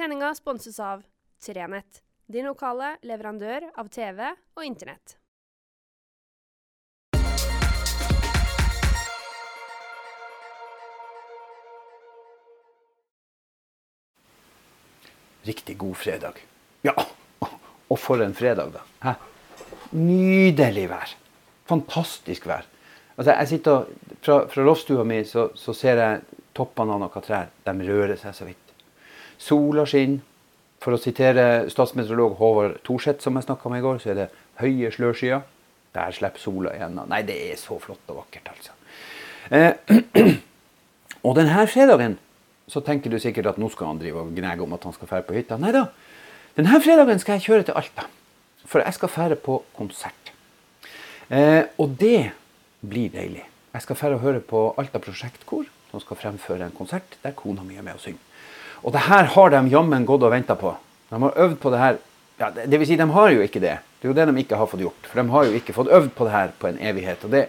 Sendinga sponses av Trenett, din lokale leverandør av TV og Internett. Riktig god fredag. Ja, og for en fredag, da. Hæ? Nydelig vær. Fantastisk vær. Altså, jeg sitter og, Fra, fra loftstua mi så, så, ser jeg toppene av noen trær. De rører seg så vidt. Sola skinner. For å sitere statsmeteorolog Håvard Thorseth, som jeg snakka med i går, så er det høye slørskyer. Der slipper sola igjennom. Nei, det er så flott og vakkert, altså. Eh, og denne fredagen så tenker du sikkert at nå skal han drive og gnage om at han skal fære på hytta. Nei da. Denne fredagen skal jeg kjøre til Alta. For jeg skal fære på konsert. Eh, og det blir deilig. Jeg skal fære og høre på Alta Prosjektkor, som skal fremføre en konsert der kona mi er med og synger. Og det her har de jammen gått og venta på. De har øvd på det her ja, det, det vil si, de har jo ikke det. Det er jo det de ikke har fått gjort. For de har jo ikke fått øvd på det her på en evighet. Og det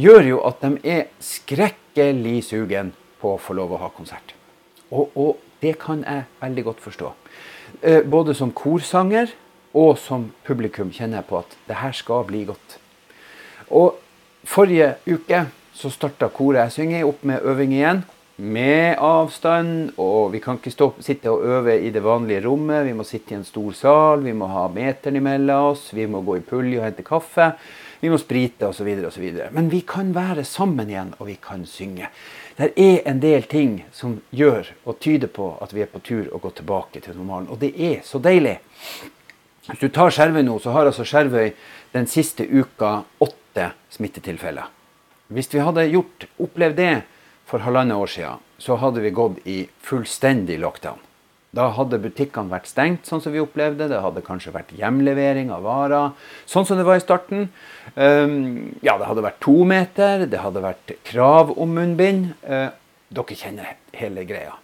gjør jo at de er skrekkelig sugen på å få lov å ha konsert. Og, og det kan jeg veldig godt forstå. Eh, både som korsanger og som publikum kjenner jeg på at det her skal bli godt. Og forrige uke så starta koret jeg synger opp med øving igjen med avstand. Og vi kan ikke stå, sitte og øve i det vanlige rommet. Vi må sitte i en stor sal, vi må ha meteren imellom oss, vi må gå i pulje og hente kaffe. Vi må sprite osv. osv. Men vi kan være sammen igjen, og vi kan synge. Det er en del ting som gjør og tyder på at vi er på tur å gå tilbake til normalen. Og det er så deilig. Hvis du tar Skjervøy nå, så har altså Skjervøy den siste uka åtte smittetilfeller. Hvis vi hadde gjort, opplevd det for halvannet år siden, så hadde vi gått i fullstendig lockdown. Da hadde butikkene vært stengt, sånn som vi opplevde. Det hadde kanskje vært hjemlevering av varer, sånn som det var i starten. Um, ja, det hadde vært to meter, det hadde vært krav om munnbind. Uh, dere kjenner hele greia.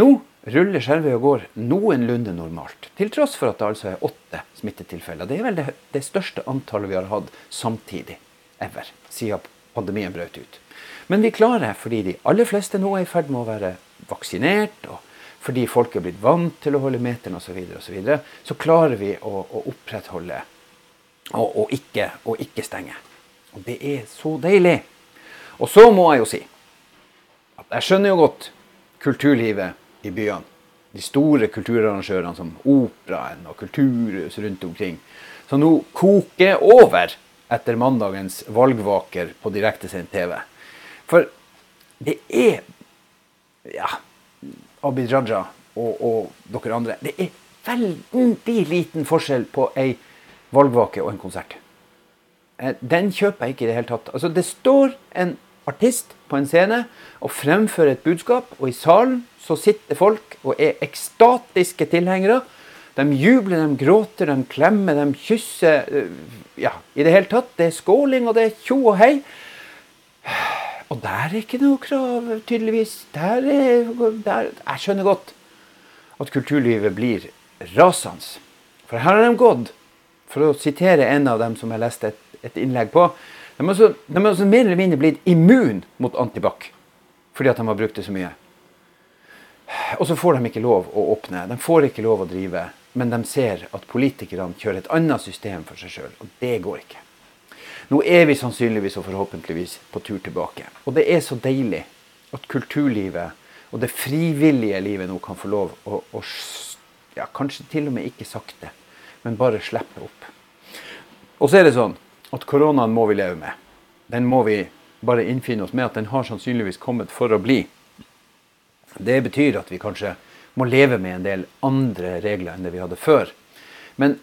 Nå ruller Skjervøy og går noenlunde normalt, til tross for at det altså er åtte smittetilfeller. Det er vel det, det største antallet vi har hatt samtidig ever, siden pandemien brøt ut. Men vi klarer det fordi de aller fleste nå er i ferd med å være vaksinert, og fordi folk er blitt vant til å holde meteren osv., så, videre, og så, videre, så klarer vi å, å opprettholde og, og, ikke, og, ikke, stenge. Og det er så deilig. Og så må jeg jo si at jeg skjønner jo godt kulturlivet i byene. De store kulturarrangørene som Operaen og Kulturhus rundt omkring. Som nå koker over etter mandagens valgvaker på direktesendt TV. For det er Ja, Abid Raja og, og, dere andre. Det er veldig liten forskjell på ei valgvake og en konsert. Eh, den kjøper jeg ikke i det hele tatt. Altså, det står en artist på en scene og fremfører et budskap, og i salen så sitter folk og er ekstatiske tilhengere. De jubler, de gråter, de klemmer, de kysser. Eh, ja, i det hele tatt. Det er skåling, og det er tjo og hei. Og der er ikke noe krav, tydeligvis. Der er, der, jeg skjønner godt at kulturlivet blir rasende. For her har de gått, for å sitere en av dem som jeg leste et, et innlegg på De har altså, mer eller mindre blitt immun mot antibac fordi at de har brukt det så mye. Og så får de ikke lov å åpne. De får ikke lov å drive. Men de ser at politikerne kjører et annet system for seg sjøl, og det går ikke. Nå er vi sannsynligvis og forhåpentligvis på tur tilbake. Og det er så deilig at kulturlivet og det frivillige livet nå kan få lov å, å ja, kanskje til og med ikke sakte, men bare slippe opp. Og så er det sånn at koronaen må vi leve med. Den må vi bare innfinne oss med at den har sannsynligvis kommet for å bli. Det betyr at vi kanskje må leve med en del andre regler enn det vi hadde før. Men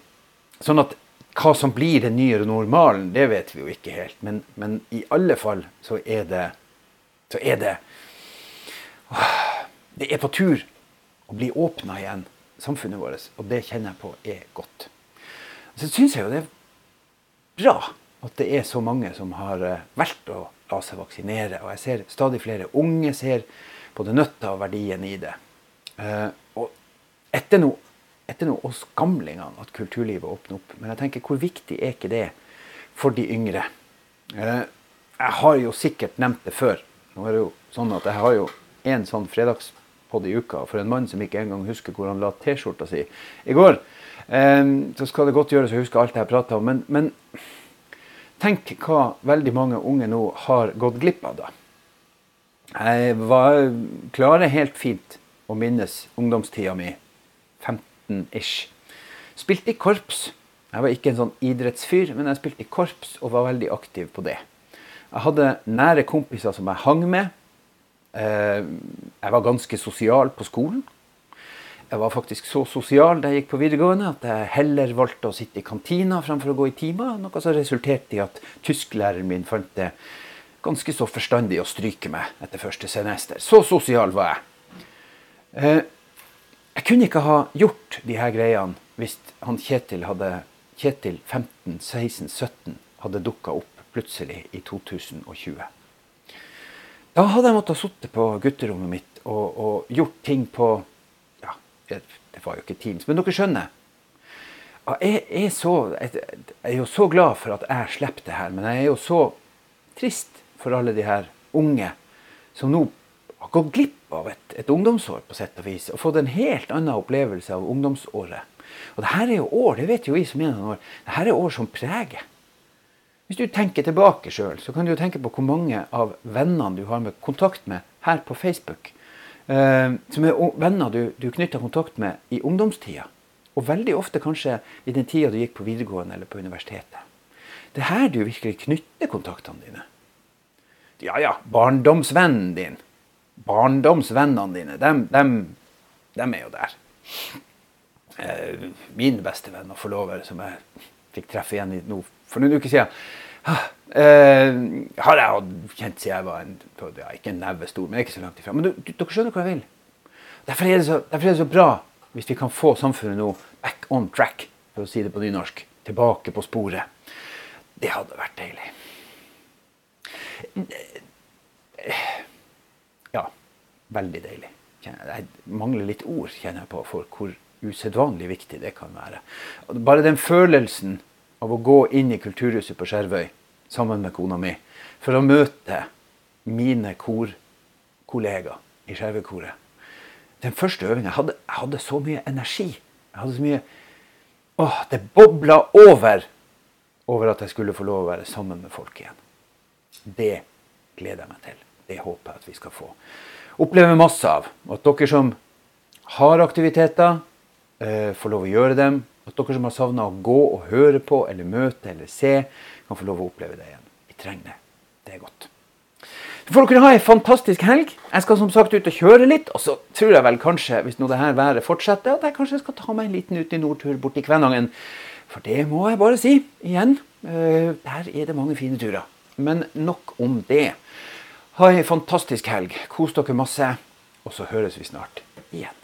sånn at hva som blir den nye normalen, det vet vi jo ikke helt. Men, men i alle fall så er det Så er det Det er på tur å bli åpna igjen, samfunnet vårt. Og det kjenner jeg på er godt. Så syns jeg jo det er bra at det er så mange som har eh, valgt å la seg vaksinere. Og jeg ser stadig flere unge ser både nytta og verdien i det. Uh, og etter noe etter noe oss gamlingene at kulturlivet åpner opp. Men jeg tenker, hvor viktig er ikke det for de yngre? Eh, jeg har jo sikkert nevnt det før. Nå er det jo sånn at Jeg har jo en sånn fredagspod i uka. For en mann som ikke engang husker hvor han la T-skjorta si i går, eh, så skal det godt gjøres å huske alt jeg prata om. Men, men, tenk hva veldig mange unge nå har gått glipp av, da. Jeg var, klarer helt fint å minnes ungdomstida mi. 15-ish. Spilte i korps. Jeg var ikke en sånn idrettsfyr, men jeg spilte i korps og var veldig aktiv på det. Jeg hadde nære kompiser som jeg hang med. Eh, jeg var ganske sosial på skolen. Jeg var faktisk så sosial da jeg gikk på videregående at jeg heller valgte å sitte i kantina framfor å gå i timer, noe som resulterte i at tysklæreren min fant det ganske så forstandig å stryke meg etter første semester. Så sosial var jeg. Eh, jeg kunne ikke ha gjort de her greiene hvis han Kjetil hadde Kjetil 15, 16, 17 hadde dukka opp plutselig i 2020. Da hadde jeg måttet sitte på gutterommet mitt og, og gjort ting på Ja, det var jo ikke Teams, men dere skjønner. Jeg er, så, jeg er jo så glad for at jeg slipper det her, men jeg er jo så trist for alle de her unge som nå har gått glipp av et, et ungdomsår, på sett og vis, og fått en helt annen opplevelse av ungdomsåret. Og det her er jo år, det vet jo vi som er noen år, det her er år som preger. Hvis du tenker tilbake sjøl, så kan du jo tenke på hvor mange av vennene du har med kontakt med her på Facebook, eh, som er venner du, du knytter kontakt med i ungdomstida. Og veldig ofte kanskje i den tida du gikk på videregående eller på universitetet. Det er her du virkelig knytter kontaktene dine. Ja ja, barndomsvennen din. Barndomsvennene dine, dem, dem, dem er jo der. Eh, min beste venn og forlover, som jeg fikk treffe igjen nå for noen uker siden, uh, har jeg kjent siden jeg var en, ja, ikke en neve stor, men ikke så langt ifra. Men du, du, dere skjønner hva jeg vil. Derfor er, så, derfor er, det så, bra hvis vi kan få samfunnet nå back on track, for å si det på nynorsk. Tilbake på sporet. Det hadde vært deilig. Ja, veldig deilig. Jeg mangler litt ord, kjenner jeg på, for hvor usedvanlig viktig det kan være. Bare den følelsen av å gå inn i Kulturhuset på Skjervøy sammen med kona mi for å møte mine korkollegaer i Skjervøykoret. Den første hadde, jeg hadde så mye energi. Jeg hadde så mye Åh, det bobla over over at jeg skulle få lov å være sammen med folk igjen. Det gleder jeg meg til. Det håper jeg at vi skal få oppleve masse av. Og at dere som har aktiviteter, eh, får lov å gjøre dem. At dere som har savna å gå og høre på eller møte eller se, kan få lov å oppleve det igjen. Vi trenger det. Det er godt. Så får dere ha ei fantastisk helg. Jeg skal som sagt ut og kjøre litt. Og så tror jeg vel kanskje, hvis nå det her været fortsetter, at jeg kanskje skal ta meg en liten ut i nordtur borti Kvænangen. For det må jeg bare si igjen. Uh, der er det mange fine turer. Men nok om det. Ha ei fantastisk helg. Kos dere masse. Og så høres vi snart igjen.